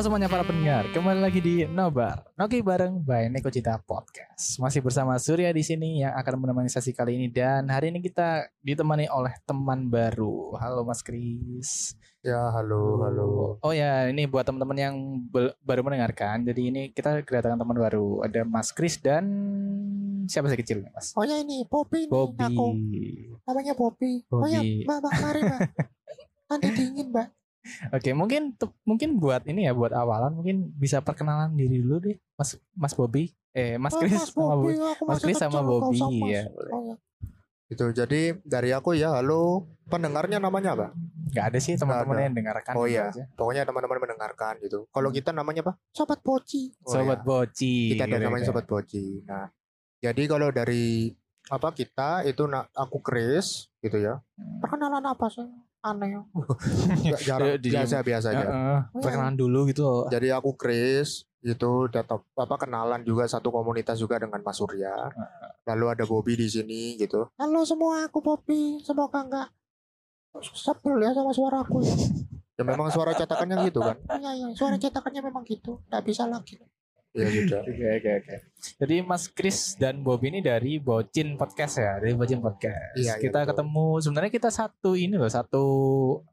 Halo semuanya para pendengar, kembali lagi di Nobar Noki bareng by Neko Cita Podcast. Masih bersama Surya di sini yang akan menemani sesi kali ini dan hari ini kita ditemani oleh teman baru. Halo Mas Kris. Ya, halo, halo. Oh ya, ini buat teman-teman yang baru mendengarkan. Jadi ini kita kedatangan teman baru. Ada Mas Kris dan siapa sih kecil Mas? Oh ya ini Bobby nih Bobby. aku. Namanya Bobby. Oh ya, Bobby. Mbak, Mbak, mari Mbak. Nanti dingin Mbak. Oke, mungkin tuh- mungkin buat ini ya buat awalan mungkin bisa perkenalan diri dulu deh, Mas Mas Bobby. Eh, Mas Oh, Kris Mas sama Bobby, Mas Kris sama Bobby, ya, Oh, ya. Itu jadi dari aku ya, halo. Pendengarnya namanya apa? Gak ada sih teman-teman yang dengarkan. Oh iya. aja. Pokoknya teman-teman mendengarkan gitu. Kalau kita namanya apa? Sobat Boci. Oh, Sobat ya. Boci. Kita ada gitu namanya ya. Sobat Boci. Nah, jadi kalau dari apa kita itu aku Chris gitu ya. Perkenalan apa sih? Aneh. ya. Nggak, jarang. Di- di- biasa biasa aja. Heeh, perkenalan dulu gitu. Jadi aku Chris itu datang apa kenalan juga satu komunitas juga dengan Mas Surya. Lalu ada Bobby di sini gitu. Halo semua, aku Bobby. Semoga enggak sebel ya sama suaraku. Ya memang suara cetakannya gitu kan. Iya iya, suara cetakannya memang gitu. Enggak bisa lagi. Ya sudah. Oke oke oke. Jadi Mas Kris dan Bobby ini dari Bocin Podcast ya, dari Bocin Podcast. Iya, iya, kita betul. ketemu sebenarnya kita satu ini loh, satu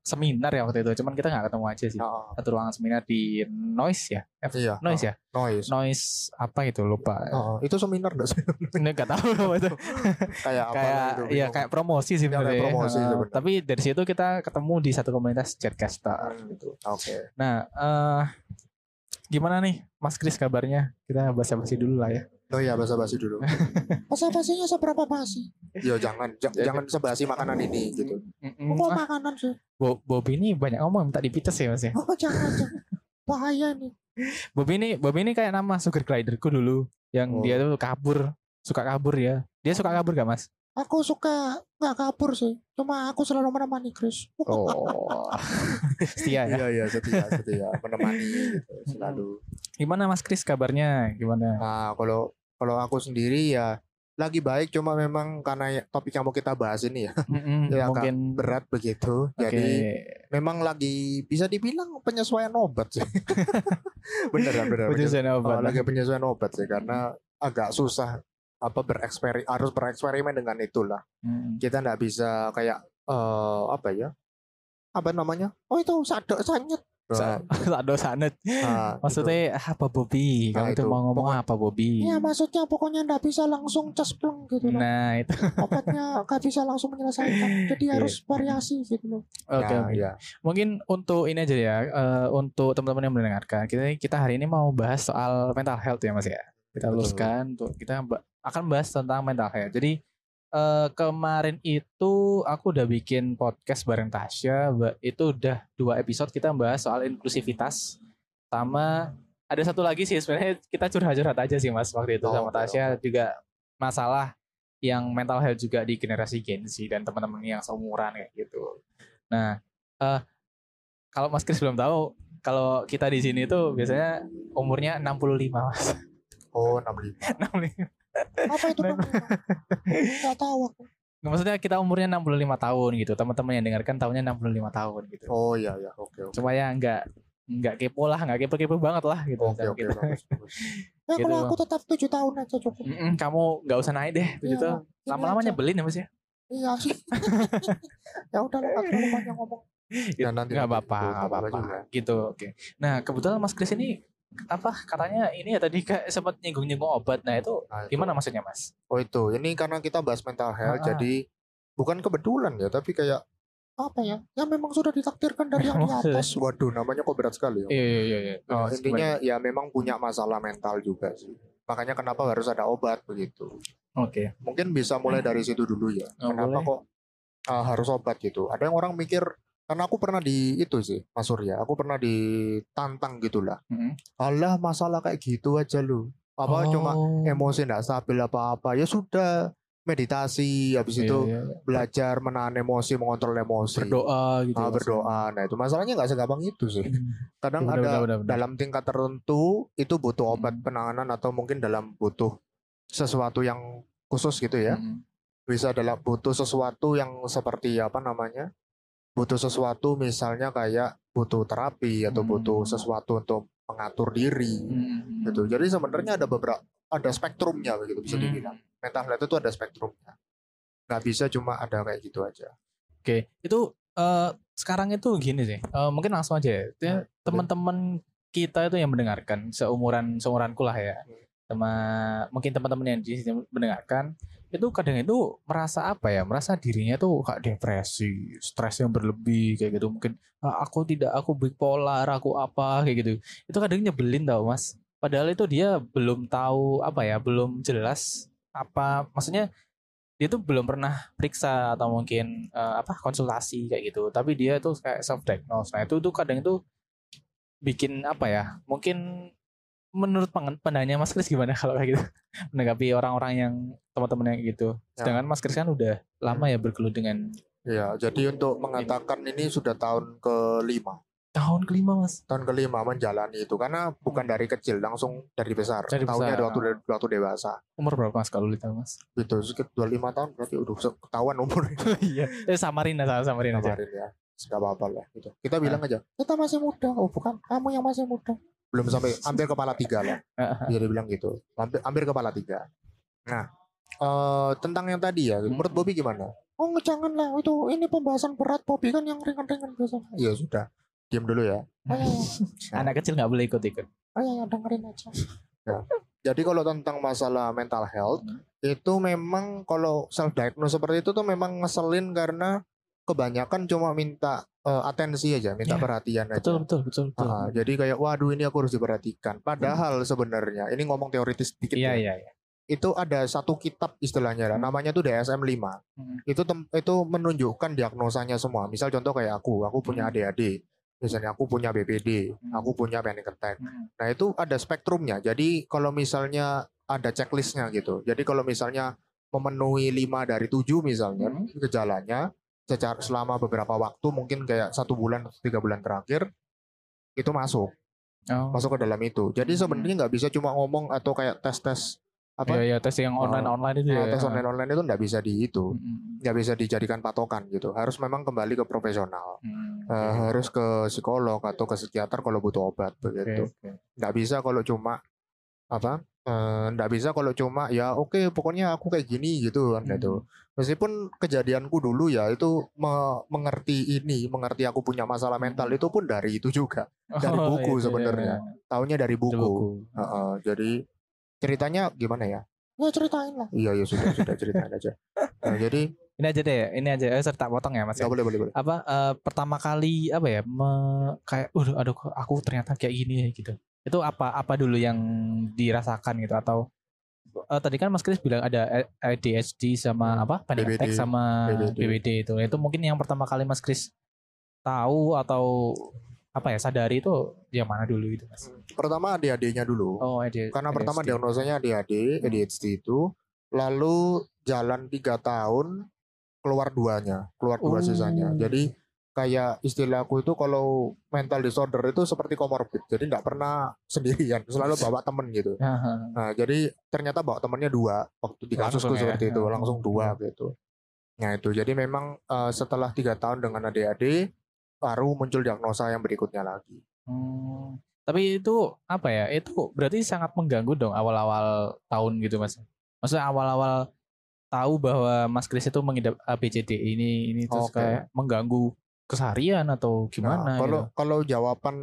seminar ya waktu itu. Cuman kita nggak ketemu aja sih. Oh, Satu ruangan seminar di Noise ya. F iya. Noise ya. Noise. Noise apa itu lupa. Oh, itu seminar enggak sih? Nggak tahu apa itu. kayak apa kayak gitu, ya bingung. kayak promosi sih Ya, kayak sebenarnya. promosi Eh, sebenarnya. tapi dari situ kita ketemu di satu komunitas chatcaster Hmm. gitu. Oke. Nah, eh gimana nih Mas Kris kabarnya? Kita basa-basi dulu lah ya. Oh iya, basa-basi dulu. Basa-basinya seberapa basi? Ya jangan j- jangan sebasi makanan ini gitu. Mm-mm. Kok Ah, makanan sih? Bo- Bobby ini banyak ngomong minta dipites ya Mas ya. Oh jangan jangan. Bahaya nih. Bobby ini Bobby ini kayak nama sugar gliderku dulu yang Oh. dia tuh kabur, suka kabur ya. Dia suka kabur gak Mas? Aku suka nggak kabur sih. Cuma aku selalu menemani Chris. Oh. Setia ya. Iya iya setia setia menemani gitu, selalu. Gimana Mas Kris kabarnya? Gimana? Nah kalau kalau aku sendiri ya lagi baik cuma memang karena ya- topik yang mau kita bahas ini ya Ya, mungkin berat begitu. Oke. Jadi memang lagi bisa dibilang penyesuaian obat sih. beneran beneran. Penyesuaian Oh, obat. lagi penyesuaian obat sih karena agak susah apa bereksperi harus bereksperimen dengan itulah. Mm. Kita nggak bisa kayak eh apa ya? Apa namanya? Oh itu sadok sanyet. Sa- Sado sanet. Nah, Maksudnya apa Bobby? Kamu Nah, itu itu. mau ngomong apa Bobby? Ya maksudnya pokoknya nggak bisa langsung cespleng gitu loh. Nah itu. Obatnya nggak bisa langsung menyelesaikan. Jadi harus variasi gitu loh. Oke Nah, oke. ya. Mungkin untuk ini aja ya, eh, untuk teman-teman yang mendengarkan, kita kita hari ini mau bahas soal mental health ya Mas ya. Kita Betul. luruskan untuk kita akan bahas tentang mental health. Jadi eh, kemarin itu aku udah bikin podcast bareng Tasya, itu udah dua episode kita bahas soal inklusivitas. Sama ada satu lagi sih sebenarnya kita curhat-curhat aja sih Mas waktu itu Oh, sama Tasya juga masalah yang mental health juga di generasi Gen Z dan teman-teman yang seumuran kayak gitu. Nah, eh kalau Mas Kris belum tahu, kalau kita di sini tuh biasanya umurnya 65 Mas. Oh 65. 65. Apa itu Nah. namanya? Nggak tahu aku. Nggak, Maksudnya kita umurnya 65 tahun gitu. Teman-teman yang dengarkan tahunnya 65 tahun gitu. Oh iya ya oke oke. Supaya nggak nggak kepo lah, nggak kepo-kepo banget lah gitu. Oke sama oke kita. bagus, bagus. Ya Gitu. kalau aku tetap tujuh tahun aja cukup. Mm-mm, kamu nggak usah naik deh Iya, gitu. ini Lama-lama nyebelin ya Mas ya. Iya sih. ya udah lah banyak ngomong. Ya, nanti nggak apa-apa, nggak apa-apa apa-apa. juga. Gitu, oke. Nah, kebetulan Mas Kris ini apa katanya ini ya tadi kayak sempat nyinggung-nyinggung obat. Nah, itu Nah, itu. gimana maksudnya, Mas? Oh itu, ini karena kita bahas mental health, Ah. jadi bukan kebetulan ya tapi kayak apa ya ya memang sudah ditakdirkan dari yang di atas waduh namanya kok berat sekali ya Iya iya iya. Oh, intinya ya memang punya masalah mental juga sih makanya kenapa harus ada obat begitu Oke. mungkin bisa mulai dari situ dulu ya Oh, kenapa boleh. kok uh, harus obat gitu ada yang orang mikir karena aku pernah di itu sih Mas Surya aku pernah ditantang gitulah Mm-mm. alah masalah kayak gitu aja lu apa cuma Oh. emosi tidak stabil apa-apa ya sudah meditasi habis Iya, itu iya, iya. belajar menahan emosi mengontrol emosi berdoa gitu. Ah, ya, berdoa nah itu masalahnya nggak segampang itu sih Hmm. kadang Benar, ada benar, benar, benar. dalam tingkat tertentu itu butuh obat Hmm. penanganan atau mungkin dalam butuh sesuatu yang khusus gitu ya Mm-mm. bisa dalam butuh sesuatu yang seperti apa namanya butuh sesuatu misalnya kayak butuh terapi atau Hmm. butuh sesuatu untuk mengatur diri Mm-mm. gitu jadi sebenarnya ada beberapa ada spektrumnya begitu bisa Hmm. dibilang mental health itu ada spektrumnya nggak bisa cuma ada kayak gitu aja Oke, itu eh, sekarang itu gini sih. eh, mungkin langsung aja ya. Ya, Teman-teman kita itu yang mendengarkan seumuran seumuranku lah ya. Sama mungkin teman-teman yang di sini mendengarkan itu kadang itu merasa apa ya? Merasa dirinya tuh kayak depresi, stres yang berlebih kayak gitu. Mungkin "Ah, aku tidak aku bipolar, aku apa kayak gitu. Itu kadang nyebelin tau, Mas. Padahal itu dia belum tahu apa ya, belum jelas apa maksudnya dia tuh belum pernah periksa atau mungkin eh, apa konsultasi kayak gitu tapi dia tuh kayak self diagnose nah itu tuh kadang itu bikin apa ya mungkin menurut pandangannya Mas Kris gimana kalau kayak gitu? Menanggapi orang-orang yang teman-teman yang gitu. Ya. sedangkan Mas Kris kan udah lama ya bergelut dengan ya jadi untuk mengatakan ini sudah tahun kelima. Tahun kelima Mas? Tahun kelima menjalani itu karena bukan dari kecil langsung dari besar. Hmm. Dari tahunnya besar. waktu waktu dewasa. Umur berapa Mas kalau tahu Mas? Gitu sekitar 25 tahun berarti udah ketahuan umur iya. Eh samarin aja samarin aja. ya nggak apa-apa lah gitu. Kita bilang aja kita masih muda. Oh bukan. Kamu yang masih muda. Belum sampai hampir kepala tiga lah. Bisa dibilang gitu. Hampir, hampir kepala tiga. Nah eh tentang yang tadi ya menurut Hmm. Bobby gimana? Oh jangan lah itu ini pembahasan berat Bobby kan yang ringan-ringan biasa. Ya sudah diam dulu ya. Ayo anak kecil nggak boleh ikut-ikut. Ayo dengerin aja. Ya. jadi kalau tentang masalah mental health Hmm. itu memang kalau self diagnose seperti itu tuh memang ngeselin karena kebanyakan cuma minta eh, atensi aja minta Ya, perhatian aja betul betul betul, betul. Jadi kayak waduh ini aku harus diperhatikan. Padahal sebenarnya ini ngomong teoritis sedikit iya ya. iya iya Itu ada satu kitab istilahnya Hmm. namanya tuh DSM 5. Hmm. Itu tem- itu menunjukkan diagnosanya semua. Misal contoh kayak aku, aku punya Hmm. ADHD. Misalnya aku punya BPD, Hmm. aku punya panic attack. Hmm. Nah, itu ada spektrumnya. Jadi kalau misalnya ada checklistnya gitu. Jadi kalau misalnya memenuhi 5 dari 7 misalnya Hmm. gejalanya secara selama beberapa waktu mungkin kayak satu bulan atau tiga bulan terakhir itu masuk Oh. masuk ke dalam itu. Jadi Hmm. sebenarnya nggak bisa cuma ngomong atau kayak tes tes apa Iya, iya, tes yang online online itu eh, ya. tes online online itu nggak bisa di itu, Mm, nggak bisa dijadikan patokan gitu. Harus memang kembali ke profesional, mm, mm. Eh, harus ke psikolog atau ke psikiater kalau butuh obat begitu. Nggak bisa kalau cuma apa? Eh, nggak bisa kalau cuma ya oke pokoknya aku kayak gini gitu kan Hmm. gitu. Meskipun kejadianku dulu ya itu me- mengerti ini, mengerti aku punya masalah mental itu pun dari itu juga. Dari Oh, buku iya, iya, sebenarnya. iya. Taunya dari buku. buku. Heeh, jadi ceritanya gimana ya? Ya ceritain lah. Iya iya sudah sudah ceritain aja. Nah, jadi Ini aja deh, ini aja. Eh, serta potong ya Mas. nggak ya. boleh boleh boleh. Apa eh, pertama kali apa ya? me- kayak, udah, aduh, aku ternyata kayak gini ya gitu. Itu apa apa dulu yang dirasakan gitu atau eh, tadi kan Mas Kris bilang ada ADHD sama apa? Panic BBD. attack sama BBD. BBD itu. Itu mungkin yang pertama kali Mas Kris tahu atau apa ya sadari itu yang mana dulu itu Mas? Pertama ADHD-nya dulu. Oh, ADHD. Karena pertama diagnosanya ADHD, ADHD itu, lalu jalan tiga tahun keluar duanya, keluar dua Oh. sisanya. Jadi kayak istilahku itu kalau mental disorder itu seperti komorbid, jadi nggak pernah sendirian, selalu bawa temen gitu. Nah, jadi ternyata bawa temennya dua waktu di kasusku Langsung ya? seperti itu, Oh. langsung dua gitu. Nah itu jadi memang eh, setelah tiga tahun dengan ADHD baru muncul diagnosa yang berikutnya lagi. Hmm, tapi itu apa ya? Itu berarti sangat mengganggu dong awal-awal tahun gitu mas. Maksudnya awal-awal tahu bahwa Mas Kris itu mengidap ABCD ini ini terus Oke. kayak mengganggu keseharian atau gimana Nah, kalau gitu. kalau jawaban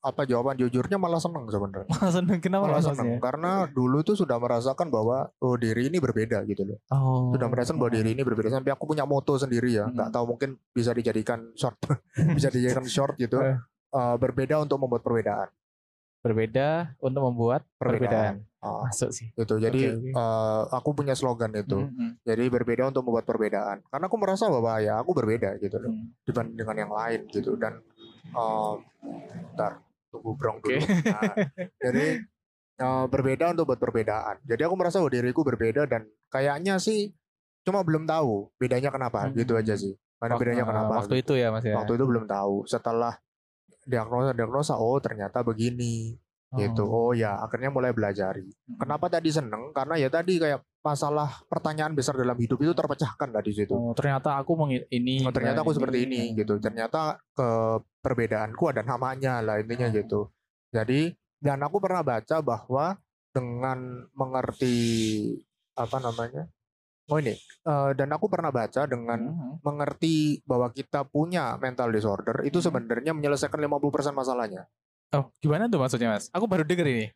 apa jawaban jujurnya malah seneng sebenarnya. Malah seneng kenapa Malah seneng maksudnya? karena dulu tuh sudah merasakan bahwa oh diri ini berbeda gitu loh. Oh. Sudah merasakan bahwa diri ini berbeda sampai aku punya moto sendiri ya. Hmm. Nggak tahu mungkin bisa dijadikan short bisa dijadikan short gitu. Eh, berbeda untuk membuat perbedaan. berbeda untuk membuat perbedaan. Ah, Masuk sih. gitu. Jadi Oke, oke. eh, aku punya slogan itu. Mm, Jadi berbeda untuk membuat perbedaan. Karena aku merasa bahwa ya aku berbeda gitu mm, loh mm. dibanding dengan yang lain gitu dan bentar tunggu brong dulu. Nah, jadi eh, berbeda untuk buat perbedaan. Jadi aku merasa bahwa diriku berbeda dan kayaknya sih cuma belum tahu bedanya kenapa Hmm. gitu aja sih. Karena Wak- bedanya kenapa? Waktu gitu. itu ya Mas ya. Waktu itu belum tahu. Setelah diagnosa diagnosa oh ternyata begini gitu. Oh ya akhirnya mulai belajari. Mm. Kenapa tadi seneng? Karena ya tadi kayak masalah pertanyaan besar dalam hidup itu terpecahkan tadi situ. Oh, ternyata aku mengi- ini Oh, ternyata aku seperti ini gitu. Ternyata ke perbedaanku ada namanya lah intinya Hmm. gitu. Jadi dan aku pernah baca bahwa dengan mengerti apa namanya? Oh ini eh, dan aku pernah baca dengan Mhm. mengerti bahwa kita punya mental disorder itu Hmm. sebenarnya menyelesaikan 50% masalahnya. Oh, gimana tuh maksudnya Mas? Aku baru denger ini.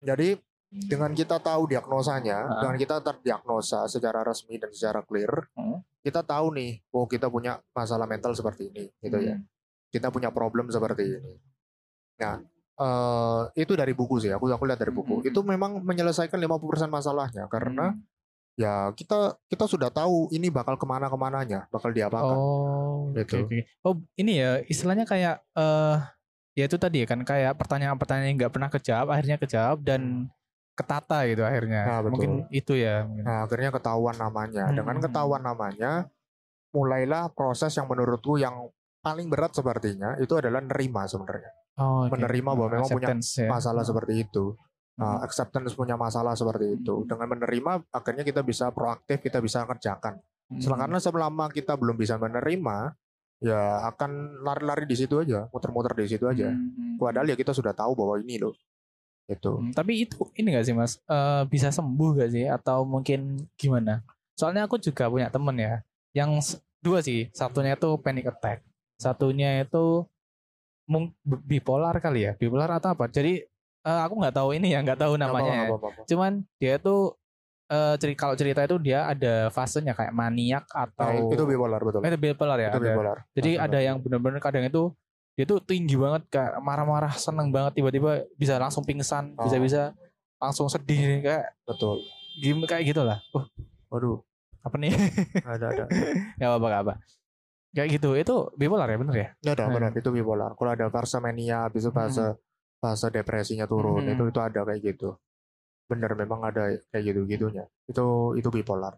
Jadi dengan kita tahu diagnosanya, Ah. dengan kita terdiagnosa secara resmi dan secara clear, Hmm. kita tahu nih, oh kita punya masalah mental seperti ini, gitu ya. Hmm. Kita punya problem seperti ini. Nah, eh, itu dari buku sih. Aku aku lihat dari buku. Hmm. Itu memang menyelesaikan 50% masalahnya karena Hmm. ya kita kita sudah tahu ini bakal ke mana ke mananya, bakal diapakan. Oh, Gitu. oke. Oh, ini ya istilahnya kayak eh ya itu tadi ya kan kayak pertanyaan-pertanyaan yang nggak pernah kejawab akhirnya kejawab dan ketata gitu akhirnya. Nah, betul. Mungkin itu ya. mungkin. Nah, akhirnya ketahuan namanya. Dengan Hmm. ketahuan namanya, mulailah proses yang menurutku yang paling berat sepertinya itu adalah nerima sebenarnya. Oh, oke. menerima bahwa memang punya ya. Masalah seperti itu. Hmm. Uh, acceptance punya masalah seperti itu. Hmm. Dengan menerima, akhirnya kita bisa proaktif, kita bisa kerjakan. Hmm. Karena selama kita belum bisa menerima, ya akan lari-lari di situ aja, muter-muter di situ aja. Hmm. Padahal ya kita sudah tahu bahwa ini loh, itu. Hmm, tapi itu ini gak sih mas Eh, bisa sembuh gak sih atau mungkin gimana? Soalnya aku juga punya temen ya yang dua sih satunya itu panic attack satunya itu bipolar kali ya bipolar atau apa? Jadi eh, aku nggak tahu ini ya nggak tahu namanya. ya. Nggak apa-apa, nggak apa-apa. Cuman dia tuh eh ceri kalau cerita itu dia ada fasenya kayak maniak atau Nah, itu bipolar betul. Eh, itu bipolar ya. itu ada. bipolar. Jadi ada yang benar-benar kadang itu dia tuh tinggi banget kayak marah-marah seneng banget tiba-tiba bisa langsung pingsan Oh. bisa-bisa langsung sedih kayak betul. gim kayak gitulah. Oh, Waduh, apa nih? ada ada. Gak apa-apa gak apa. Kayak gitu itu bipolar ya bener ya? Ya ada Hmm. benar itu bipolar. Kalau ada fase mania, habis itu fase fase depresinya turun, Hmm. itu itu ada kayak gitu. Bener memang ada kayak gitu gitunya. Itu itu bipolar.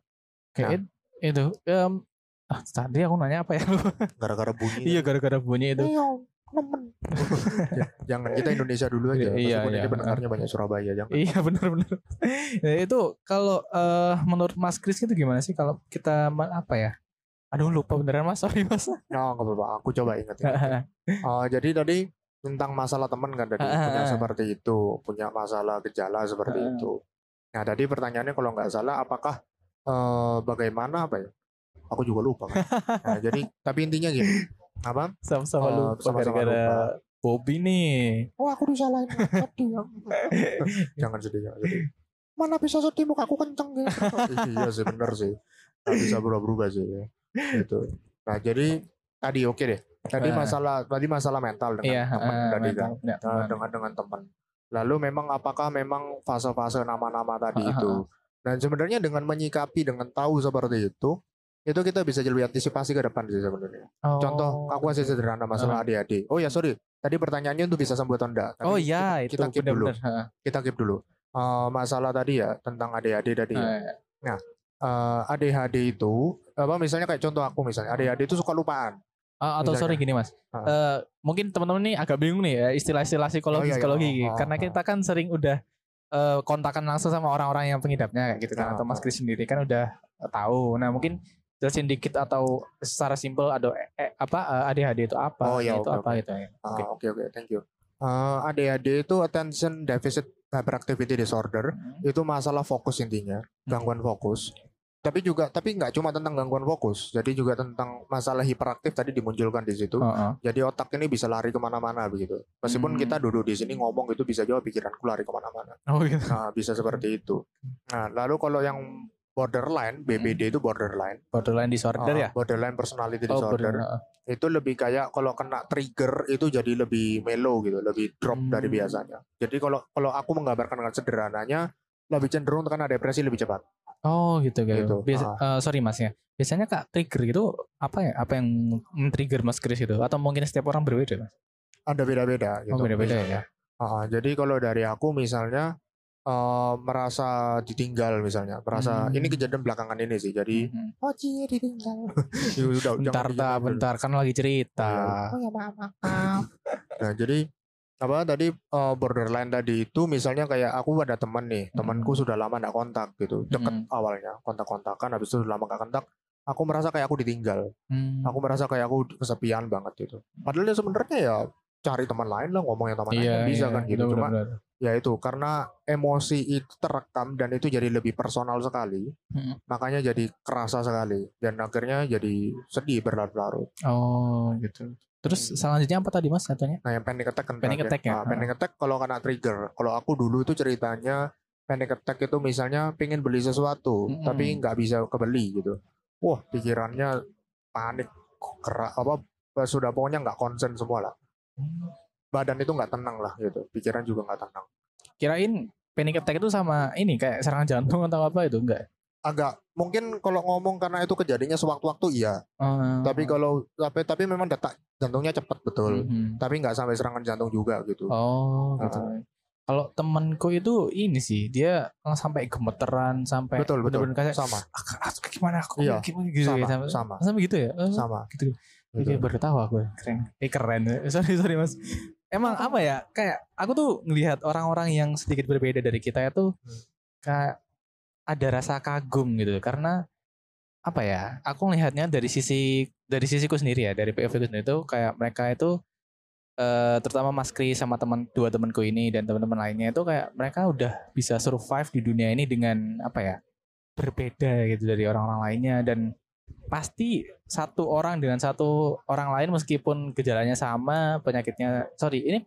Kayak it- itu. em, ah, tadi aku nanya apa ya? Gara-gara bunyi. iya gara-gara bunyi itu. Iya, nemen. Ya, jangan kita Indonesia dulu aja. Iya, Meskipun iya. ini pendengarnya banyak Surabaya jangan. Iya bener-bener. Nah, itu kalau eh, menurut Mas Kris itu gimana sih kalau kita apa ya? Aduh lupa beneran Mas, sorry Mas. Oh, nggak apa-apa. Aku coba ingat. ingat. Oh, jadi tadi tentang masalah teman kan tadi punya seperti itu, punya masalah gejala seperti Ah. itu. Nah, tadi pertanyaannya kalau nggak salah apakah eh, bagaimana apa ya? Aku juga lupa. Kan? Nah, jadi tapi intinya gini. Apa? Sama-sama Eh, lupa sama-sama gara-gara Bobby nih. Oh, aku disalahin. Sedih. jangan sedih, jangan sedih. Mana bisa sedih mukaku kenceng gitu. iya sih bener sih. Nggak bisa berubah-berubah sih ya. Gitu. Nah, jadi tadi oke deh. Tadi Eh. masalah tadi masalah mental dengan Iya, teman eh, tadi mental kan. punya Nah, teman. dengan dengan teman. Lalu memang apakah memang fase-fase nama-nama tadi ah, itu. Dan sebenarnya dengan menyikapi dengan tahu seperti itu, itu kita bisa lebih antisipasi ke depan sih sebenarnya. Oh. Contoh, aku kasih sederhana masalah adik-adik. Oh ya sorry, tadi pertanyaannya itu bisa sembuh atau enggak. Tapi Oh iya kita, kita itu keep dulu. Ha, Kita keep dulu. Eh, masalah tadi ya tentang adik-adik tadi. ya. ha. Eh, ADHD itu apa misalnya kayak contoh aku misalnya ADHD itu suka lupaan. Ah, atau Misalnya. sorry gini Mas. Eh, mungkin teman-teman nih agak bingung nih ya istilah-istilah psikologi Oh, iya, iya. psikologi Oh, oh, karena oh. kita kan sering udah eh, kontakan langsung sama orang-orang yang pengidapnya kayak gitu kan Ah, atau Mas ah. Kris sendiri kan udah tahu. Nah, mungkin jelasin dikit atau secara simpel ada eh, apa ADHD itu apa? Oh, iya, itu oke, apa oke. gitu ya. Ah, Oke. Oke oke thank you. Eh, ADHD itu attention deficit hyperactivity disorder. Hmm. Itu masalah fokus intinya, gangguan fokus. Tapi juga tapi nggak cuma tentang gangguan fokus, jadi juga tentang masalah hiperaktif tadi dimunculkan di situ. Heeh. Jadi otak ini bisa lari ke mana-mana begitu. Meskipun Hmm. kita duduk di sini ngomong itu bisa jauh pikiranku lari ke mana-mana. Oh gitu. Nah, bisa seperti itu. Nah, lalu kalau yang borderline, BPD itu borderline. Borderline disorder Ah, ya? Borderline personality Oh, disorder. borderline. Itu lebih kayak kalau kena trigger itu jadi lebih mellow gitu, lebih drop Hmm. dari biasanya. Jadi kalau kalau aku menggambarkan dengan sederhananya, lebih cenderung kena depresi lebih cepat. Oh gitu gitu. Gitu, Biasa, eh, sorry mas ya. Biasanya kak trigger itu apa ya? Apa yang men-trigger mas Chris itu? Atau mungkin setiap orang berbeda mas? Ada beda-beda gitu. Oh beda-beda ya. Ah, jadi kalau dari aku misalnya eh, merasa ditinggal misalnya, merasa Hmm. ini kejadian belakangan ini sih. Jadi Mhm. oh cie ditinggal. Ya udah, jangan Bentar tak, dulu. bentar kan lagi cerita. Oh ya maaf maaf. nah jadi apa tadi eh, borderline tadi itu misalnya kayak aku ada teman nih, temanku Hmm. sudah lama nggak kontak gitu, deket Hmm. awalnya kontak-kontakan, habis itu sudah lama nggak kontak. Aku merasa kayak aku ditinggal, Hmm. aku merasa kayak aku kesepian banget gitu. Padahal ya sebenarnya ya cari teman lain lah, ngomong yang teman lain Iya, kan bisa iya, kan gitu. benar, Cuma ya itu karena emosi itu terekam dan itu jadi lebih personal sekali Mm. makanya jadi kerasa sekali dan akhirnya jadi sedih berlarut-larut Oh gitu. Terus selanjutnya apa tadi mas katanya? nah yang panic attack kan Panic terakhir. attack ya? Nah, panic attack kalau kena trigger kalau aku dulu itu ceritanya panic attack itu misalnya pengen beli sesuatu Mm-mm. tapi nggak bisa kebeli gitu wah pikirannya panik kerak apa sudah pokoknya nggak konsen semua lah badan itu nggak tenang lah gitu pikiran juga nggak tenang Kirain panic attack itu sama ini kayak serangan jantung atau apa itu enggak? Agak mungkin kalau ngomong karena itu kejadiannya sewaktu-waktu iya. Oh. tapi kalau tapi tapi memang detak jantungnya cepat betul. Mhm. tapi nggak sampai serangan jantung juga gitu. Oh gitu. Kalau temanku itu ini sih dia sampai gemeteran sampai betul betul. kayak sama. "Ah, ah, gimana? Aku Iya, gimana gitu. Sama ya sampai, sama. sampai gitu ya? Oh, sama. Gitu Gitu. Oke baru tahu aku keren. Eh keren sorry sorry mas. Emang apa ya? Kayak aku tuh ngelihat orang-orang yang sedikit berbeda dari kita itu Hmm. kayak ada rasa kagum gitu karena apa ya aku melihatnya dari sisi dari sisiku sendiri ya dari POV sendiri itu kayak mereka itu eh, terutama Mas Kris sama teman dua temanku ini dan teman-teman lainnya itu kayak mereka udah bisa survive di dunia ini dengan apa ya berbeda gitu dari orang-orang lainnya dan pasti satu orang dengan satu orang lain meskipun gejalanya sama penyakitnya sorry ini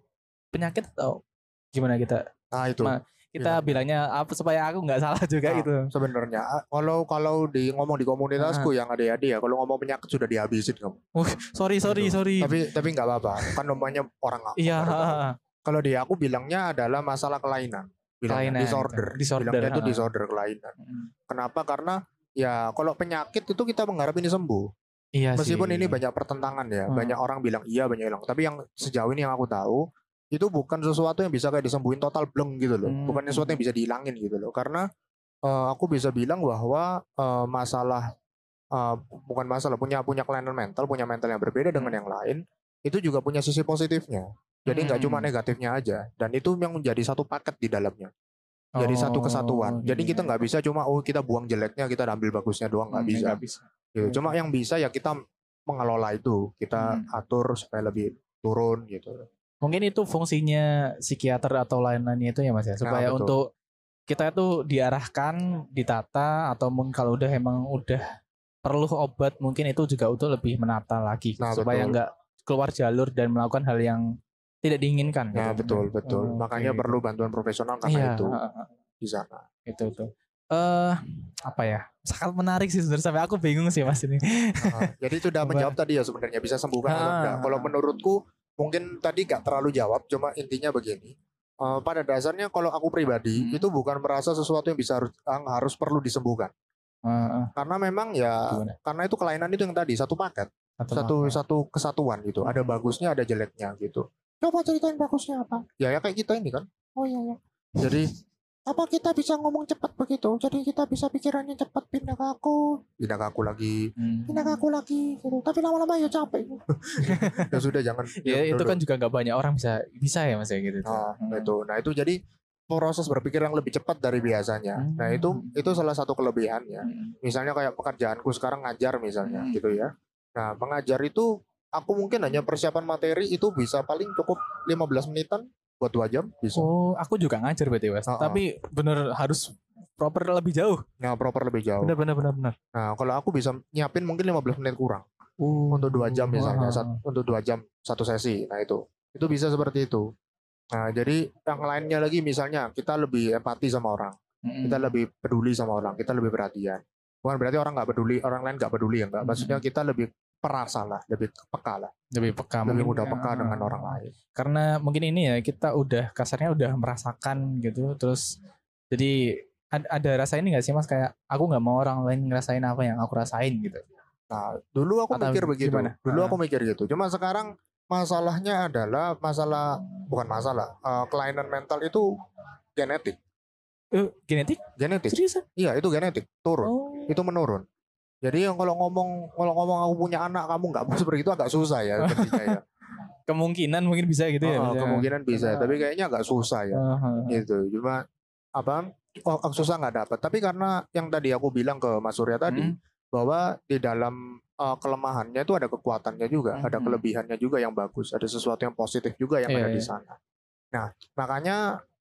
penyakit atau gimana kita? Nah itu. Ma- kita Iya. bilangnya apa supaya aku nggak salah juga Nah, gitu sebenarnya ah, kalau kalau di ngomong di komunitasku yang ada ya kalau ngomong penyakit sudah dihabisin kamu sorry sorry Gitu. sorry tapi tapi nggak apa-apa kan namanya orang iya baru tahu. kalau di aku bilangnya adalah masalah kelainan bilangnya Kelainan, disorder. Disorder, bilangnya itu disorder kelainan Mm. kenapa karena ya kalau penyakit itu kita mengharap ini sembuh iya Meskipun sih. ini banyak pertentangan ya, Hmm. banyak orang bilang iya, banyak bilang. Tapi yang sejauh ini yang aku tahu itu bukan sesuatu yang bisa kayak disembuhin total bleng gitu loh. Hmm. Bukan sesuatu yang bisa dihilangin gitu loh. Karena eh, aku bisa bilang bahwa eh, masalah eh, bukan masalah punya punya kelainan mental, punya mental yang berbeda dengan yang lain, itu juga punya sisi positifnya. Jadi nggak cuma Hmm. negatifnya aja. Dan itu yang menjadi satu paket di dalamnya. Jadi satu Oh, kesatuan. Jadi iya, kita nggak bisa cuma oh kita buang jeleknya, kita ambil bagusnya doang nggak Hmm, bisa nggak bisa gitu. Cuma yang bisa ya kita mengelola itu, kita Hmm. atur supaya lebih turun gitu. Mungkin itu fungsinya psikiater atau lain-lainnya itu ya mas ya supaya Nah, betul. untuk kita itu diarahkan ditata atau mungkin kalau udah emang udah perlu obat mungkin itu juga untuk lebih menata lagi Nah, supaya betul. nggak keluar jalur dan melakukan hal yang tidak diinginkan Nah, gitu. betul betul. Oh, Makanya oke. perlu bantuan profesional iya karena itu heeh, heeh. di sana. itu itu eh apa ya sangat menarik sih sebenarnya sampai aku bingung sih mas ini Nah, jadi itu udah menjawab tadi ya sebenarnya bisa sembuhkan atau Ah, enggak. ah, Kalau ah. menurutku mungkin tadi gak terlalu jawab, cuma intinya begini. Eh, pada dasarnya kalau aku pribadi Hmm. itu bukan merasa sesuatu yang bisa harus yang harus perlu disembuhkan. Heeh, Karena memang ya gimana? karena itu kelainan itu yang tadi satu paket, satu paket. satu kesatuan gitu. Ada bagusnya, ada jeleknya gitu. Coba ceritain bagusnya apa? Ya ya kayak kita ini kan. Oh iya ya. Jadi apa kita bisa ngomong cepat begitu? Jadi kita bisa pikirannya cepat pindah ke aku, pindah ke aku lagi, Hmm. pindah ke aku lagi gitu. Tapi lama-lama ya capek. ya sudah jangan. ya diam itu dulu. kan juga nggak banyak orang bisa bisa ya mas ya gitu Nah, Hmm. itu. Nah, itu jadi proses berpikir yang lebih cepat dari biasanya. Hmm. Nah, itu itu salah satu kelebihannya. Hmm. Misalnya kayak pekerjaanku sekarang ngajar misalnya Hmm. gitu ya. Nah, mengajar itu aku mungkin hanya persiapan materi itu bisa paling cukup 15 menitan buat dua jam bisa. Oh, aku juga ngajar berarti mas. Oh, oh. Tapi bener harus proper lebih jauh. Nah, proper lebih jauh. Benar benar benar benar. Nah, kalau aku bisa nyiapin mungkin 15 menit kurang Uh, untuk dua jam misalnya, wah. sat- untuk dua jam satu sesi. Nah itu, itu bisa seperti itu. Nah, jadi yang lainnya lagi misalnya kita lebih empati sama orang, Mm-mm. kita lebih peduli sama orang, kita lebih perhatian. Bukan berarti orang nggak peduli, orang lain nggak peduli ya enggak. Maksudnya kita lebih perasa lah, lebih peka lah, lebih peka lebih mudah peka ah, dengan orang lain. karena mungkin ini ya kita udah kasarnya udah merasakan gitu terus jadi ad- ada rasa ini gak sih mas kayak aku nggak mau orang lain ngerasain apa yang aku rasain gitu Nah, dulu aku Atau mikir begitu. gimana? Dulu Ah. aku mikir gitu. Cuma sekarang masalahnya adalah masalah bukan masalah. eh, kelainan mental itu genetik. Eh, genetik Genetik. seriusan Iya, itu genetik. Turun. oh Itu menurun. Jadi yang kalau ngomong kalau ngomong aku punya anak kamu nggak mau seperti itu agak susah ya ketika ya. kemungkinan mungkin bisa gitu ya Oh, kemungkinan bisa, Ah. tapi kayaknya agak susah ya. Ah. Gitu. Cuma apa? Oh, susah nggak dapat. Tapi karena yang tadi aku bilang ke Mas Surya tadi Hmm. bahwa di dalam uh, kelemahannya itu ada kekuatannya juga, ada Mhm. kelebihannya juga yang bagus, ada sesuatu yang positif juga yang Iya, ada di iya. sana. Nah, makanya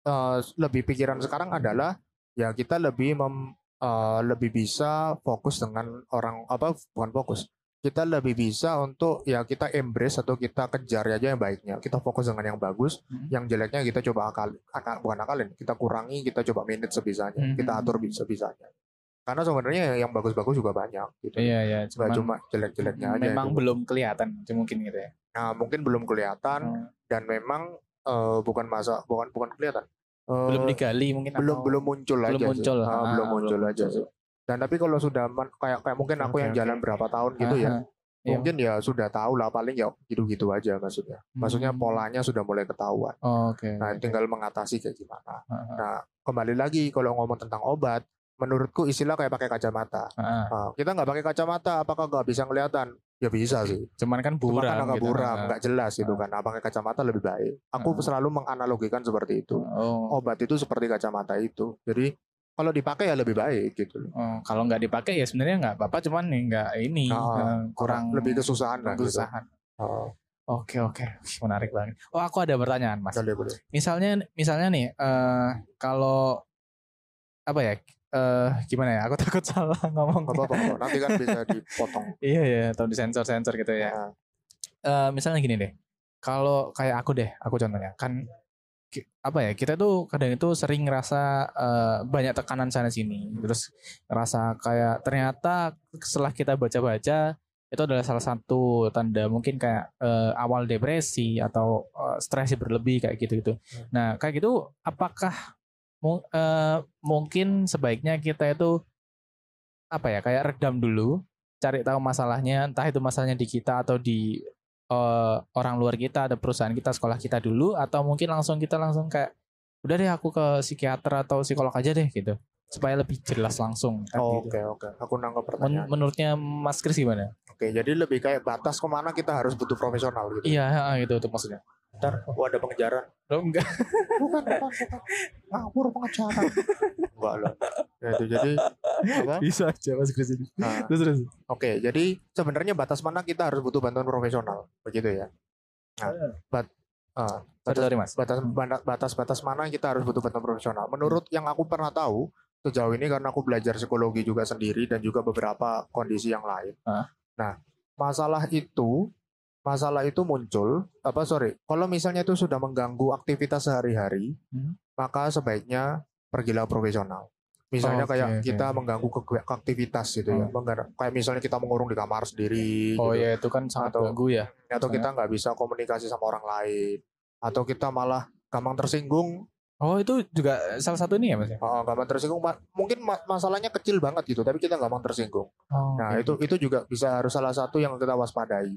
uh, lebih pikiran sekarang adalah ya kita lebih mem, uh, lebih bisa fokus dengan orang apa bukan fokus. Kita lebih bisa untuk ya kita embrace atau kita kejar aja yang baiknya. Kita fokus dengan yang bagus, Mhm. yang jeleknya kita coba akal, akal bukan akalin, kita kurangi, kita coba manage sebisanya, kita Mhm. atur sebisanya. Karena sebenarnya yang bagus-bagus juga banyak gitu. iya iya cuman cuma jelek-jeleknya aja. memang itu. belum kelihatan mungkin gitu ya Nah, mungkin belum kelihatan Oh. dan memang eh, bukan masa bukan bukan kelihatan. Eh, belum digali mungkin belum atau- belum muncul belum aja muncul. sih. Ah, Ah, belum belum muncul aja muncul. sih. Dan tapi kalau sudah men- kayak kayak mungkin aku Oke, yang jalan berapa tahun gitu ya, Aha. Iya. mungkin ya sudah tahu lah paling ya gitu-gitu aja maksudnya. Maksudnya Hmm. polanya sudah mulai ketahuan. Oh, oke Nah, tinggal mengatasi kayak gimana. Ah, ah. Nah, kembali lagi kalau ngomong tentang obat, menurutku istilah kayak pakai kacamata. Ah, ah. Nah, kita nggak pakai kacamata, apakah nggak bisa kelihatan? Ya bisa sih. cuman kan Cuma buram kan agak gitu. buram, Ah. nggak jelas gitu Ah. kan. Nah, pakai kacamata lebih baik. Aku Ah. selalu menganalogikan seperti itu. oh. Obat itu seperti kacamata itu. Jadi kalau dipakai ya lebih baik gitu. loh. Oh, kalau nggak dipakai ya sebenarnya nggak apa-apa, cuman nih nggak ini eh, kurang lebih kesusahan lah gitu. kesusahan. Oh, Oke oke, menarik banget. Oh aku ada pertanyaan mas. boleh boleh. Misalnya misalnya nih, eh kalau apa ya? Eh gimana ya? Aku takut salah ngomong. Apa-apa, nanti kan bisa dipotong. iya ya, atau disensor sensor gitu ya. Nah, Eh misalnya gini deh, kalau kayak aku deh, aku contohnya kan apa ya? Kita tuh kadang itu sering ngerasa eh, banyak tekanan sana sini, terus ngerasa kayak ternyata setelah kita baca-baca itu adalah salah satu tanda mungkin kayak eh, awal depresi atau eh, stres berlebih kayak gitu gitu. Nah kayak gitu, apakah mu- eh, mungkin sebaiknya kita itu apa ya kayak redam dulu, cari tahu masalahnya, entah itu masalahnya di kita atau di eh, orang luar kita, ada perusahaan kita, sekolah kita dulu, atau mungkin langsung kita langsung kayak udah deh aku ke psikiater atau psikolog aja deh gitu, supaya lebih jelas langsung. oh, gitu. Oke oke, aku nangkep Men- pertanyaan. menurutnya Mas Kris gimana? Oke, jadi lebih kayak batas ke mana kita harus butuh profesional gitu. Iya, gitu tuh maksudnya. Ntar, oh ada pengejaran. Lo enggak? Bukan, bukan, bukan. Ngawur pengejaran. Enggak lah. Ya, itu jadi apa? Bisa aja Mas Kris ini. Nah, Terus terus. Oke, jadi sebenarnya batas mana kita harus butuh bantuan profesional, begitu ya? Nah, bat, ah, Sorry, batas, sorry Mas. batas batas batas mana kita harus butuh bantuan profesional? Menurut yang aku pernah tahu sejauh ini karena aku belajar psikologi juga sendiri dan juga beberapa kondisi yang lain. Ah. Nah, masalah itu masalah itu muncul apa sorry kalau misalnya itu sudah mengganggu aktivitas sehari-hari Hmm. maka sebaiknya pergilah profesional misalnya Oke, kayak oke. kita mengganggu ke ke aktivitas gitu ya Oh. Menggar- kayak misalnya kita mengurung di kamar sendiri Oh gitu. ya itu kan sangat Atau- ganggu ya. atau kita nggak bisa komunikasi sama orang lain atau kita malah gampang tersinggung Oh itu juga salah satu ini ya Mas ya? Oh, gampang tersinggung mungkin ma- masalahnya kecil banget gitu tapi kita gampang tersinggung Oh, nah oke. itu itu juga bisa harus salah satu yang kita waspadai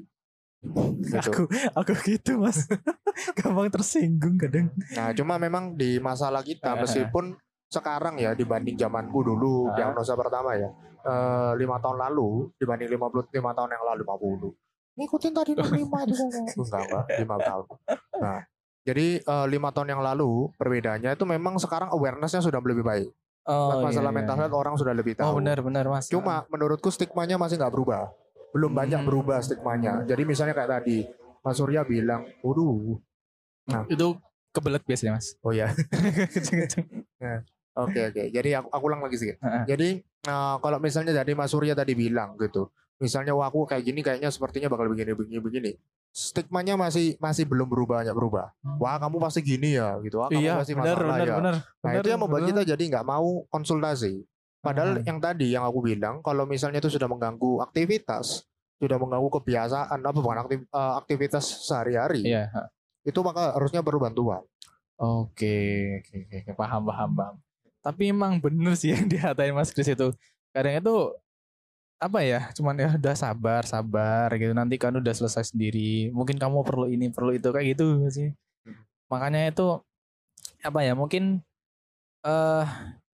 gitu. aku aku gitu Mas. Gampang tersinggung kadang. Nah, cuma memang di masalah kita meskipun sekarang ya dibanding zamanku dulu Ah. diagnosa pertama ya eh, lima tahun lalu dibanding 55 tahun yang lalu 50 ngikutin tadi 65 itu enggak enggak lima tahun nah jadi eh, lima tahun yang lalu perbedaannya itu memang sekarang awarenessnya sudah lebih baik Oh, masalah iya, iya, mental health orang sudah lebih tahu Oh benar benar Mas. cuma menurutku stigmanya masih nggak berubah belum banyak Hmm. berubah stigmanya jadi misalnya kayak tadi Mas Surya bilang waduh itu kebelet biasanya Mas. oh ya Kenceng-kenceng. Oke oke. Jadi aku, aku ulang lagi sedikit. Heeh. Jadi eh, kalau misalnya tadi Mas Surya tadi bilang gitu, misalnya wah aku kayak gini kayaknya sepertinya bakal begini begini begini. Stigmanya masih masih belum berubah banyak berubah. Wah kamu pasti gini ya gitu. Wah kamu iya, pasti masalah benar, ya. benar. Nah itu yang membuat kita jadi nggak mau konsultasi. Padahal Hmm. yang tadi yang aku bilang, kalau misalnya itu sudah mengganggu aktivitas, sudah mengganggu kebiasaan apa bukan aktif, eh, aktivitas sehari-hari, Iya. itu maka harusnya perlu bantuan. Oke, oke, oke, oke, paham, paham, paham. Tapi emang bener sih yang dihatain Mas Kris itu. Kadang itu apa ya? Cuman ya udah sabar, sabar gitu. Nanti kan udah selesai sendiri. Mungkin kamu perlu ini, perlu itu kayak gitu sih. Makanya itu apa ya? Mungkin eh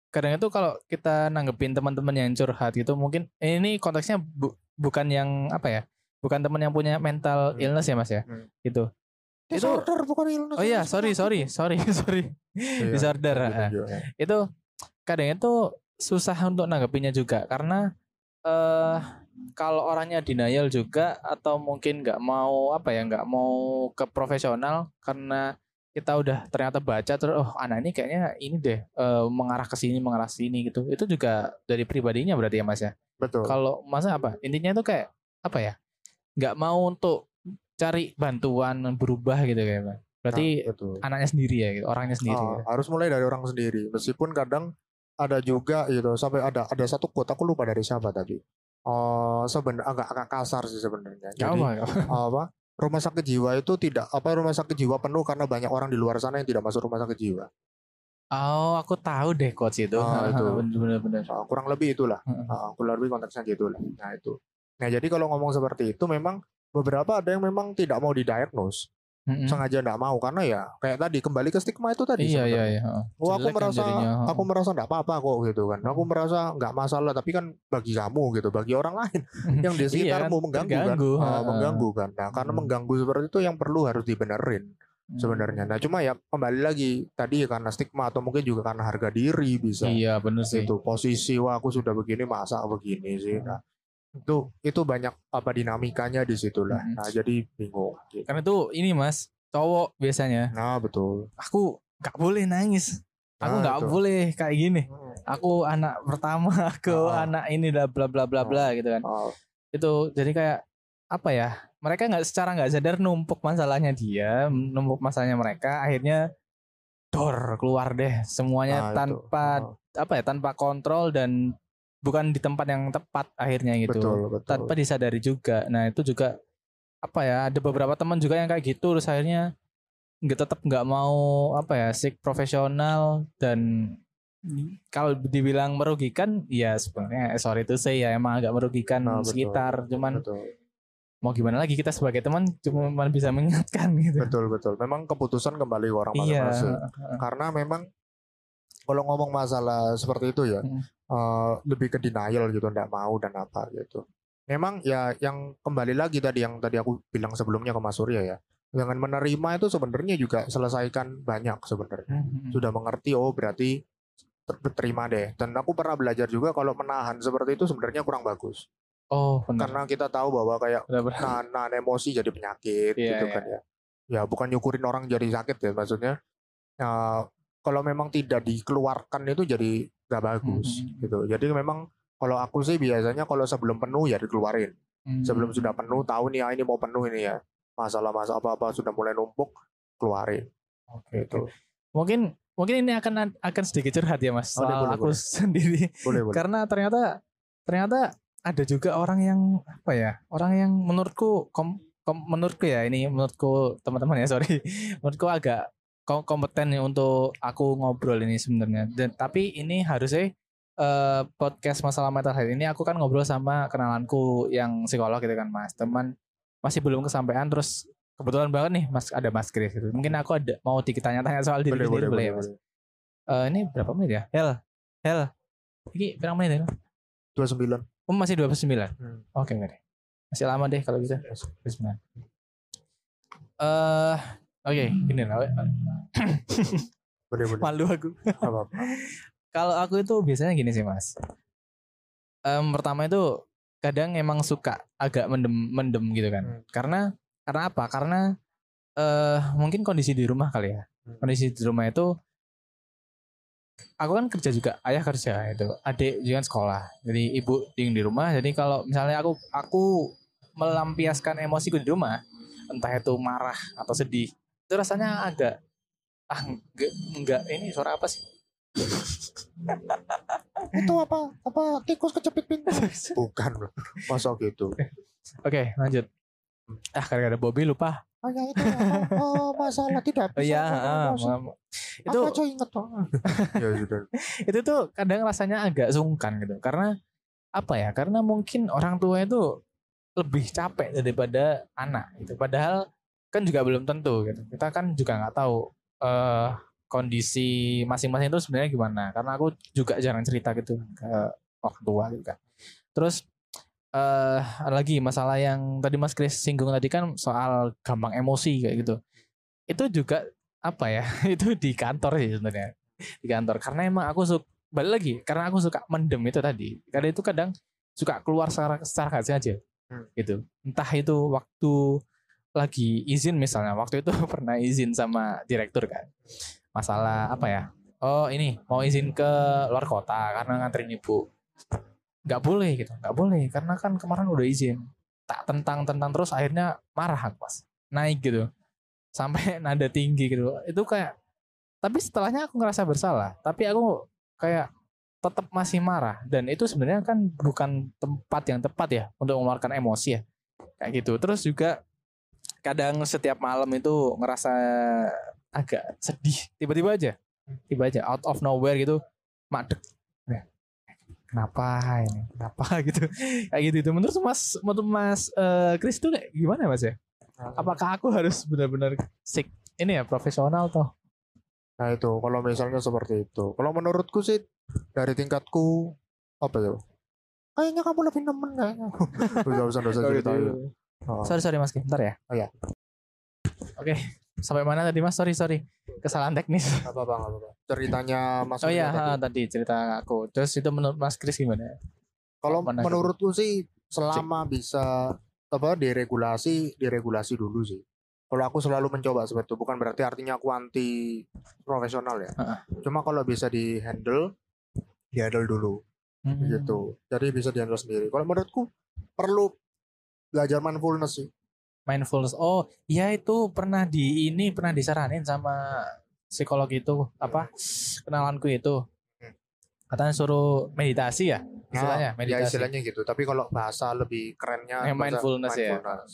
kadang itu kalau kita nanggepin teman-teman yang curhat gitu, mungkin eh, ini konteksnya bu- bukan yang apa ya? Bukan teman yang punya mental Hmm. illness ya Mas ya. Hmm. Gitu. Itu Disorder bukan illness. Oh iya, illness sorry, penyakit. sorry, sorry, sorry. Iya, Disorder. ah. ya. itu kadang itu susah untuk nanggepinnya juga karena eh kalau orangnya denial juga atau mungkin nggak mau apa ya nggak mau ke profesional karena kita udah ternyata baca terus oh anak ini kayaknya ini deh eh, mengarah ke sini mengarah ke sini gitu itu juga dari pribadinya berarti ya mas ya Betul. kalau masa apa intinya itu kayak apa ya nggak mau untuk cari bantuan berubah gitu kayak Mas. berarti Nah, betul. anaknya sendiri ya gitu orangnya sendiri Ah, gitu. harus mulai dari orang sendiri. Meskipun kadang ada juga gitu sampai ada ada satu quote aku lupa dari siapa tadi. Oh, sebenarnya agak agak kasar sih sebenarnya. Jadi apa, apa. Rumah sakit jiwa itu tidak apa rumah sakit jiwa penuh karena banyak orang di luar sana yang tidak masuk rumah sakit jiwa. Oh, aku tahu deh quotes itu. Ah, itu. Bener-bener. Ah, kurang lebih itulah. Ah, kurang lebih konteksnya gitu lah. Nah itu. Nah jadi kalau ngomong seperti itu memang beberapa ada yang memang tidak mau didiagnose Mm-mm. sengaja tidak mau karena ya kayak tadi kembali ke stigma itu tadi Iya, iya, iya. Oh aku kan merasa jadinya, aku merasa enggak apa-apa kok gitu kan. Aku merasa nggak masalah tapi kan bagi kamu gitu, bagi orang lain yang di Iya, sekitarmu mengganggu kan. terganggu, heeh. mengganggu kan. Nah, karena Hmm. mengganggu seperti itu yang perlu harus dibenerin sebenarnya. Nah, cuma ya kembali lagi tadi ya karena stigma atau mungkin juga karena harga diri bisa. Iya, bener sih. Itu posisi wah aku sudah begini masa begini sih. Hmm. Nah, itu itu banyak apa dinamikanya di situlah. Hmm. Nah, jadi bingung. gitu. Karena itu ini Mas, cowok biasanya. Nah, betul. Aku nggak boleh nangis. Aku Nah, nggak boleh kayak gini. Hmm. Aku anak pertama, aku Ah. anak ini lah bla bla bla bla gitu kan. Oh, Itu jadi kayak apa ya? Mereka nggak secara nggak sadar numpuk masalahnya dia, numpuk masalahnya mereka, akhirnya dor keluar deh semuanya nah, itu. tanpa Oh, apa ya tanpa kontrol dan bukan di tempat yang tepat akhirnya gitu betul, betul. tanpa disadari juga nah itu juga apa ya ada beberapa teman juga yang kayak gitu terus akhirnya nggak tetap nggak mau apa ya sik profesional dan kalau dibilang merugikan ya sebenarnya eh, sorry itu saya ya emang agak merugikan Nah, betul. sekitar cuman betul. mau gimana lagi kita sebagai teman cuma bisa mengingatkan gitu Betul betul. Memang keputusan kembali ke orang iya masing-masing. Karena memang kalau ngomong masalah seperti itu ya Hmm. Eh, lebih ke denial gitu, ndak mau dan apa gitu. Memang ya yang kembali lagi tadi yang tadi aku bilang sebelumnya ke Mas Surya ya. Dengan menerima itu sebenarnya juga selesaikan banyak sebenarnya. Hmm. Sudah mengerti oh berarti ter- terima deh. Dan aku pernah belajar juga kalau menahan seperti itu sebenarnya kurang bagus. oh benar Karena kita tahu bahwa kayak nahan, nahan emosi jadi penyakit Iya, gitu iya. kan ya. Ya bukan nyukurin orang jadi sakit ya maksudnya. Ya, kalau memang tidak dikeluarkan itu jadi nggak bagus Mhm. gitu. Jadi memang kalau aku sih biasanya kalau sebelum penuh ya dikeluarin. Hmm. Sebelum sudah penuh tahu nih ah, ini mau penuh ini ya. Masalah-masalah apa-apa sudah mulai numpuk keluarin Oke, gitu. mungkin mungkin ini akan akan sedikit curhat ya mas soal boleh, aku boleh. sendiri Boleh boleh. karena ternyata ternyata ada juga orang yang apa ya orang yang menurutku kom, kom- menurutku ya ini menurutku teman-teman ya sorry menurutku agak kompeten nih untuk aku ngobrol ini sebenarnya dan tapi ini harusnya eh, podcast masalah mental health ini aku kan ngobrol sama kenalanku yang psikolog gitu kan mas teman masih belum kesampaian terus kebetulan banget nih mas ada mas Chris gitu. mungkin aku ada mau dikit tanya-tanya soal diri Boleh sendiri boleh boleh, boleh. ya mas boleh. Eh, ini berapa menit ya Hel Hel ini berapa menit ya 29. Oh masih 29 Hmm. Oke oke deh. Masih lama deh kalau gitu 29 Eh Oke gini lah Boleh boleh. Malu aku apa-apa. Kalau aku itu biasanya gini sih mas Em, Pertama itu Kadang emang suka agak mendem, mendem gitu kan Hmm. Karena Karena apa? Karena eh Mungkin kondisi di rumah kali ya Hmm. Kondisi di rumah itu aku kan kerja juga ayah kerja itu adik juga kan sekolah jadi ibu yang di rumah jadi kalau misalnya aku aku melampiaskan emosiku di rumah entah itu marah atau sedih itu rasanya agak ah enggak, enggak ini suara apa sih? Itu apa apa tikus kecepit pintu? Bukan loh masa gitu? Oke lanjut. Ah gara-gara Bobby lupa. Oh ya itu oh, oh, masalah tidak oh bisa. Iya ah, maaf. itu aku inget tuh ya sudah. Itu tuh kadang rasanya agak sungkan gitu. Karena apa ya karena mungkin orang tua itu lebih capek daripada anak gitu. Padahal kan juga belum tentu gitu. Kita kan juga nggak tahu eh kondisi masing-masing itu sebenarnya gimana. Karena aku juga jarang cerita gitu ke orang tua gitu kan. Terus eh ada lagi masalah yang tadi Mas Kris singgung tadi kan soal gampang emosi kayak gitu. Itu juga apa ya? Itu di kantor sih sebenarnya. Di kantor. Karena emang aku suka balik lagi karena aku suka mendem itu tadi. Karena itu kadang suka keluar secara secara sengaja Hmm. gitu. Entah itu waktu lagi izin misalnya. Waktu itu pernah izin sama direktur kan. Masalah apa ya? Oh ini mau izin ke luar kota karena nganterin ibu. Nggak boleh gitu nggak boleh. Karena kan kemarin udah izin. Tak tentang tentang terus akhirnya marah aku pas naik gitu. Sampai nada tinggi gitu. Itu kayak tapi setelahnya aku ngerasa bersalah. Tapi aku kayak tetap masih marah. Dan itu sebenarnya kan bukan tempat yang tepat ya untuk mengeluarkan emosi ya. Kayak gitu. Terus juga kadang setiap malam itu ngerasa agak sedih tiba-tiba aja tiba aja out of nowhere gitu madek Nah, kenapa ini kenapa gitu kayak gitu itu menurut mas menurut mas eh, Chris tuh kayak gimana mas ya apakah aku harus benar-benar sik ini ya profesional toh Nah itu kalau misalnya seperti itu. Kalau menurutku sih dari tingkatku apa ya? Kayaknya kamu lebih nemen kayaknya. Gak usah cerita ya. Oh. sorry sorry mas bentar ya Oh, iya. oke sampai mana tadi mas sorry sorry kesalahan teknis Gak apa-apa, gak apa-apa. Ceritanya Mas oh iya tadi. ha, tadi cerita aku terus itu menurut mas Chris gimana Kalau mana menurutku sih selama bisa apa diregulasi, diregulasi dulu sih. Kalau aku selalu mencoba seperti itu, bukan berarti artinya aku anti profesional ya. Heeh. Cuma kalau bisa di handle, di handle dulu Hmm. gitu. Jadi bisa di handle sendiri. Kalau menurutku perlu belajar mindfulness sih. mindfulness oh iya itu pernah di ini pernah disaranin sama psikolog itu apa kenalanku itu Hmm. katanya suruh meditasi ya istilahnya ya meditasi istilahnya gitu. Tapi kalau bahasa lebih kerennya Yang bahasa mindfulness ya. mindfulness.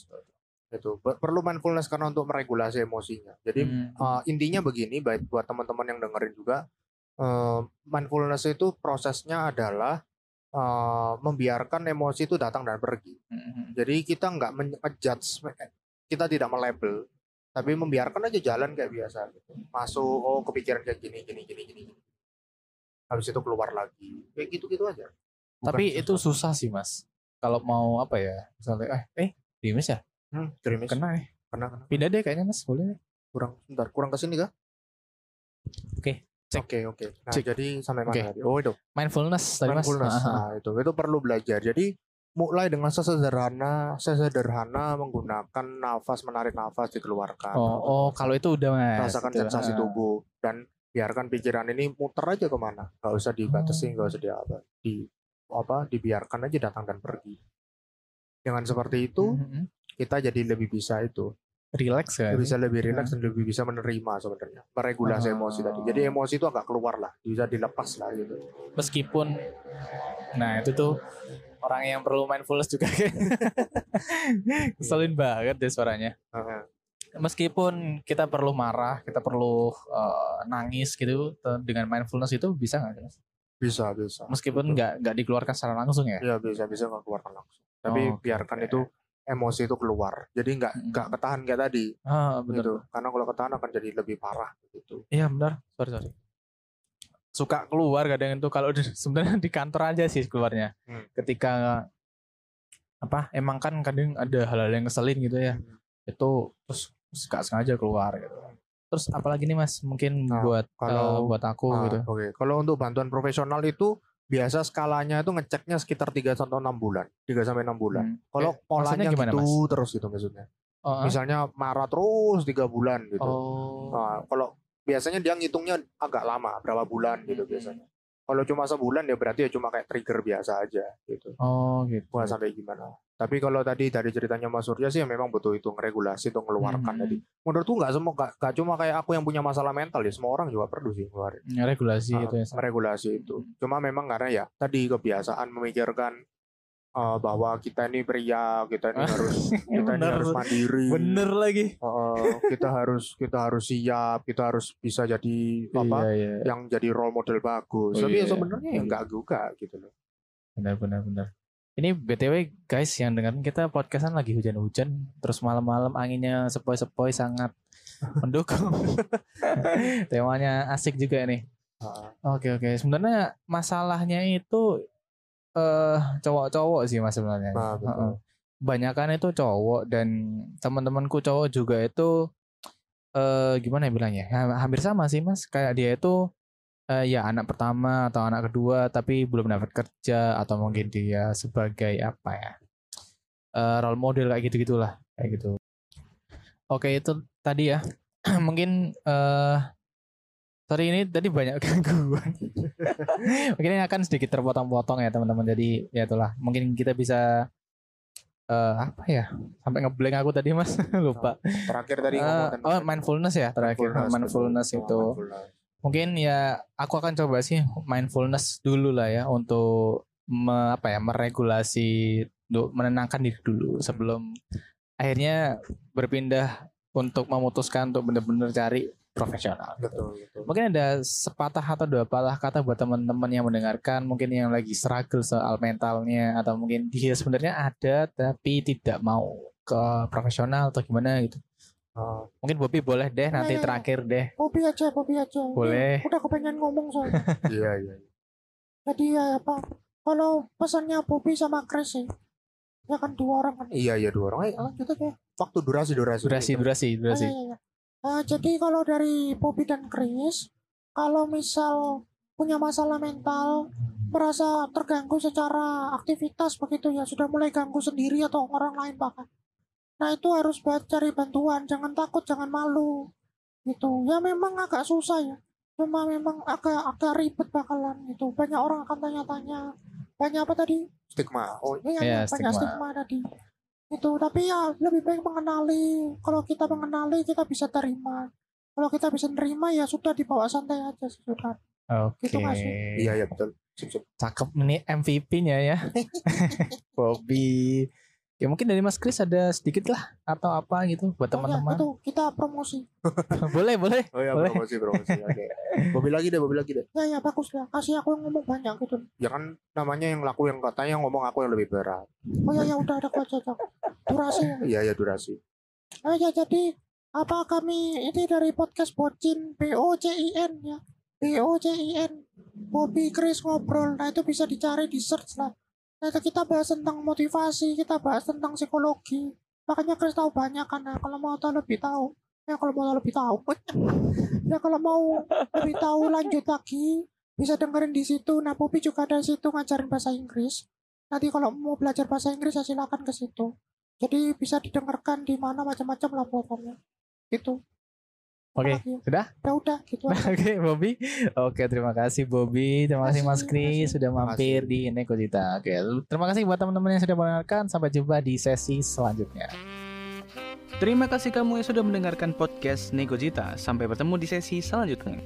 Itu Per- perlu mindfulness karena untuk meregulasi emosinya. Jadi Hmm. Uh, intinya begini, baik buat teman-teman yang dengerin juga, uh, mindfulness itu prosesnya adalah uh, membiarkan emosi itu datang dan pergi. Hmm. Jadi kita nggak menjudge, kita tidak melabel, tapi membiarkan aja jalan kayak biasa. Gitu. Masuk, oh kepikiran kayak gini, gini, gini, gini. Habis itu keluar lagi, kayak gitu-gitu aja. Bukan tapi itu susah. susah sih mas kalau mau apa ya misalnya eh eh Dimas ya hmm, kena nih kena, kena. pindah deh kayaknya mas boleh kurang, bentar, kurang ke sini kah? Oke, cek. Oke, oke. Nah, Cek. jadi sampai mana Oke. tadi? Oh, itu. mindfulness tadi mas mindfulness. Ah. Nah, itu itu perlu belajar. Jadi mulai dengan sesederhana, sesederhana menggunakan nafas, menarik nafas, dikeluarkan. oh oh kalau itu udah mas rasakan Itu, sensasi tubuh dan biarkan pikiran ini muter aja ke mana. Gak usah dibatasi, Oh. gak usah di apa, di apa, dibiarkan aja datang dan pergi. Dengan seperti itu, Mhm. kita jadi lebih bisa itu, relax kan bisa lebih rileks dan lebih bisa menerima sebenarnya, meregulasi Ah. emosi tadi. Jadi emosi itu agak keluar lah, bisa dilepas lah gitu. meskipun nah itu tuh orang yang perlu mindfulness juga keselin banget deh suaranya meskipun kita perlu marah kita perlu eh, nangis gitu dengan mindfulness itu bisa nggak? Bisa, bisa. meskipun nggak nggak dikeluarkan secara langsung ya Iya bisa bisa nggak keluarkan langsung. Tapi Oh, biarkan oke. itu emosi itu keluar. Jadi nggak nggak ketahan kayak tadi. ah benar Gitu. Karena kalau ketahan akan jadi lebih parah gitu. iya benar sorry sorry suka keluar kadang itu kalau di- sebenarnya di kantor aja sih keluarnya Hmm. ketika apa emang kan kadang ada hal-hal yang ngeselin gitu ya Hmm. itu terus suka sengaja keluar gitu terus apalagi nih mas mungkin Nah, buat kalau- eh, buat aku Ah, gitu Oke. Kalau untuk bantuan profesional itu biasa skalanya itu ngeceknya sekitar 3 sampai 6 bulan. 3 sampai 6 bulan. Hmm. Kalau Eh, polanya gimana, gitu Mas? terus gitu maksudnya. oh? Misalnya marah terus 3 bulan gitu. oh Nah, kalau biasanya dia ngitungnya agak lama berapa bulan gitu Hmm. biasanya kalau cuma sebulan ya berarti ya cuma kayak trigger biasa aja gitu Oh gitu. bukan sampai gimana tapi kalau tadi dari ceritanya Mas Surya sih ya memang butuh itu regulasi untuk mengeluarkan Hmm. tadi menurutku nggak semua nggak nggak cuma kayak aku yang punya masalah mental ya semua orang juga perlu sih ngeluarin Ya, regulasi Ah, itu ya. meregulasi itu cuma memang karena ya tadi kebiasaan memikirkan eh, bahwa kita ini pria kita ini harus kita ini harus mandiri Bener lagi. Eh, kita harus kita harus siap kita harus bisa jadi apa Iya, iya. yang jadi role model bagus Oh, tapi ya iya. sebenarnya ya enggak juga gitu loh Benar benar benar. Ini BTW guys yang dengerin kita podcastan lagi hujan-hujan terus malam-malam anginnya sepoi-sepoi sangat mendukung. Temanya asik juga nih. Oke oke. Sebenarnya masalahnya itu eh cowok-cowok sih mas sebenarnya. nah, betul. Banyakan itu cowok dan teman-temanku cowok juga itu eh gimana ya bilangnya? Ya, hampir sama sih mas. Kayak dia itu eh, ya anak pertama atau anak kedua tapi belum dapat kerja atau mungkin dia sebagai apa ya? eh, role model kayak gitu gitulah kayak gitu. Oke itu tadi ya. mungkin eh sorry ini tadi banyak gangguan. mungkin ini akan sedikit terpotong-potong ya teman-teman. Jadi ya itulah. Mungkin kita bisa eh apa ya? Sampai ngeblank aku tadi Mas. Lupa. terakhir tadi tentang oh mindfulness ya terakhir mindfulness, betul. itu. Mindfulness. Mungkin ya aku akan coba sih mindfulness dulu lah ya untuk me- apa ya meregulasi untuk menenangkan diri dulu sebelum akhirnya berpindah untuk memutuskan untuk benar-benar cari profesional. betul betul Mungkin ada sepatah atau dua patah kata buat teman-teman yang mendengarkan, mungkin yang lagi struggle soal mentalnya atau mungkin dia sebenarnya ada tapi tidak mau ke profesional atau gimana gitu. Ah, Mungkin Bobby boleh deh nanti Iya, iya, iya. terakhir deh. Bobby aja Bobby aja Boleh. udah kepengen ngomong soalnya iya iya iya. jadi ya apa kalau pesannya Bobby sama Chris sih ya kan dua orang kan iya iya dua orang ayo lanjut aja waktu durasi durasi Durasi, durasi, Oh, durasi. iya, Eh, jadi kalau dari Bobby dan Chris kalau misal punya masalah mental merasa terganggu secara aktivitas begitu ya sudah mulai ganggu sendiri atau orang lain bahkan. Nah itu harus buat cari bantuan jangan takut jangan malu gitu. Ya memang agak susah ya. Cuma memang agak agak ribet bakalan gitu. Banyak orang akan tanya-tanya banyak apa tadi? Stigma. Oh iya, Iya, banyak stigma. stigma tadi itu tapi ya lebih baik mengenali kalau kita mengenali kita bisa terima kalau kita bisa nerima ya sudah dibawa santai aja sudah Oke. Gitu nggak sih? iya iya betul sip, sip. Cakep ini MVP-nya ya. Bobby. Ya mungkin dari Mas Kris ada sedikit lah atau apa gitu buat Oh, ya, teman-teman. itu kita promosi. Boleh, boleh. oh iya Boleh. promosi promosi oke. Bobby lagi deh Bobby lagi deh. Ya ya bagus lah kasih aku yang ngomong banyak gitu. Ya kan namanya yang laku yang katanya yang ngomong aku yang lebih berat. Oh ya ya udah ada aku aja durasi. Ya iya iya durasi. Oh ya jadi apa kami ini dari podcast Bocin B O C I N ya. B O C I N. Bobby Chris ngobrol. Nah itu bisa dicari di search lah nah itu kita bahas tentang motivasi kita bahas tentang psikologi. Makanya Chris tahu banyak karena kalau mau tahu lebih tahu. Ya kalau mau tahu lebih tahu. Ya kalau mau lebih tahu lanjut lagi bisa dengerin di situ. Nah Bobby juga ada di situ ngajarin bahasa Inggris. Nanti kalau mau belajar bahasa Inggris ya silakan ke situ. Jadi bisa didengarkan di mana macam-macam lah platformnya gitu Oke, Apalagi? sudah? ya udah gitu aja. Oke, Bobby. Oke, terima kasih Bobby. Terima kasih Mas Kris sudah mampir di Nekojita. Oke, terima kasih buat teman-teman yang sudah mendengarkan. Sampai jumpa di sesi selanjutnya. Terima kasih kamu yang sudah mendengarkan podcast Negojita. Sampai bertemu di sesi selanjutnya.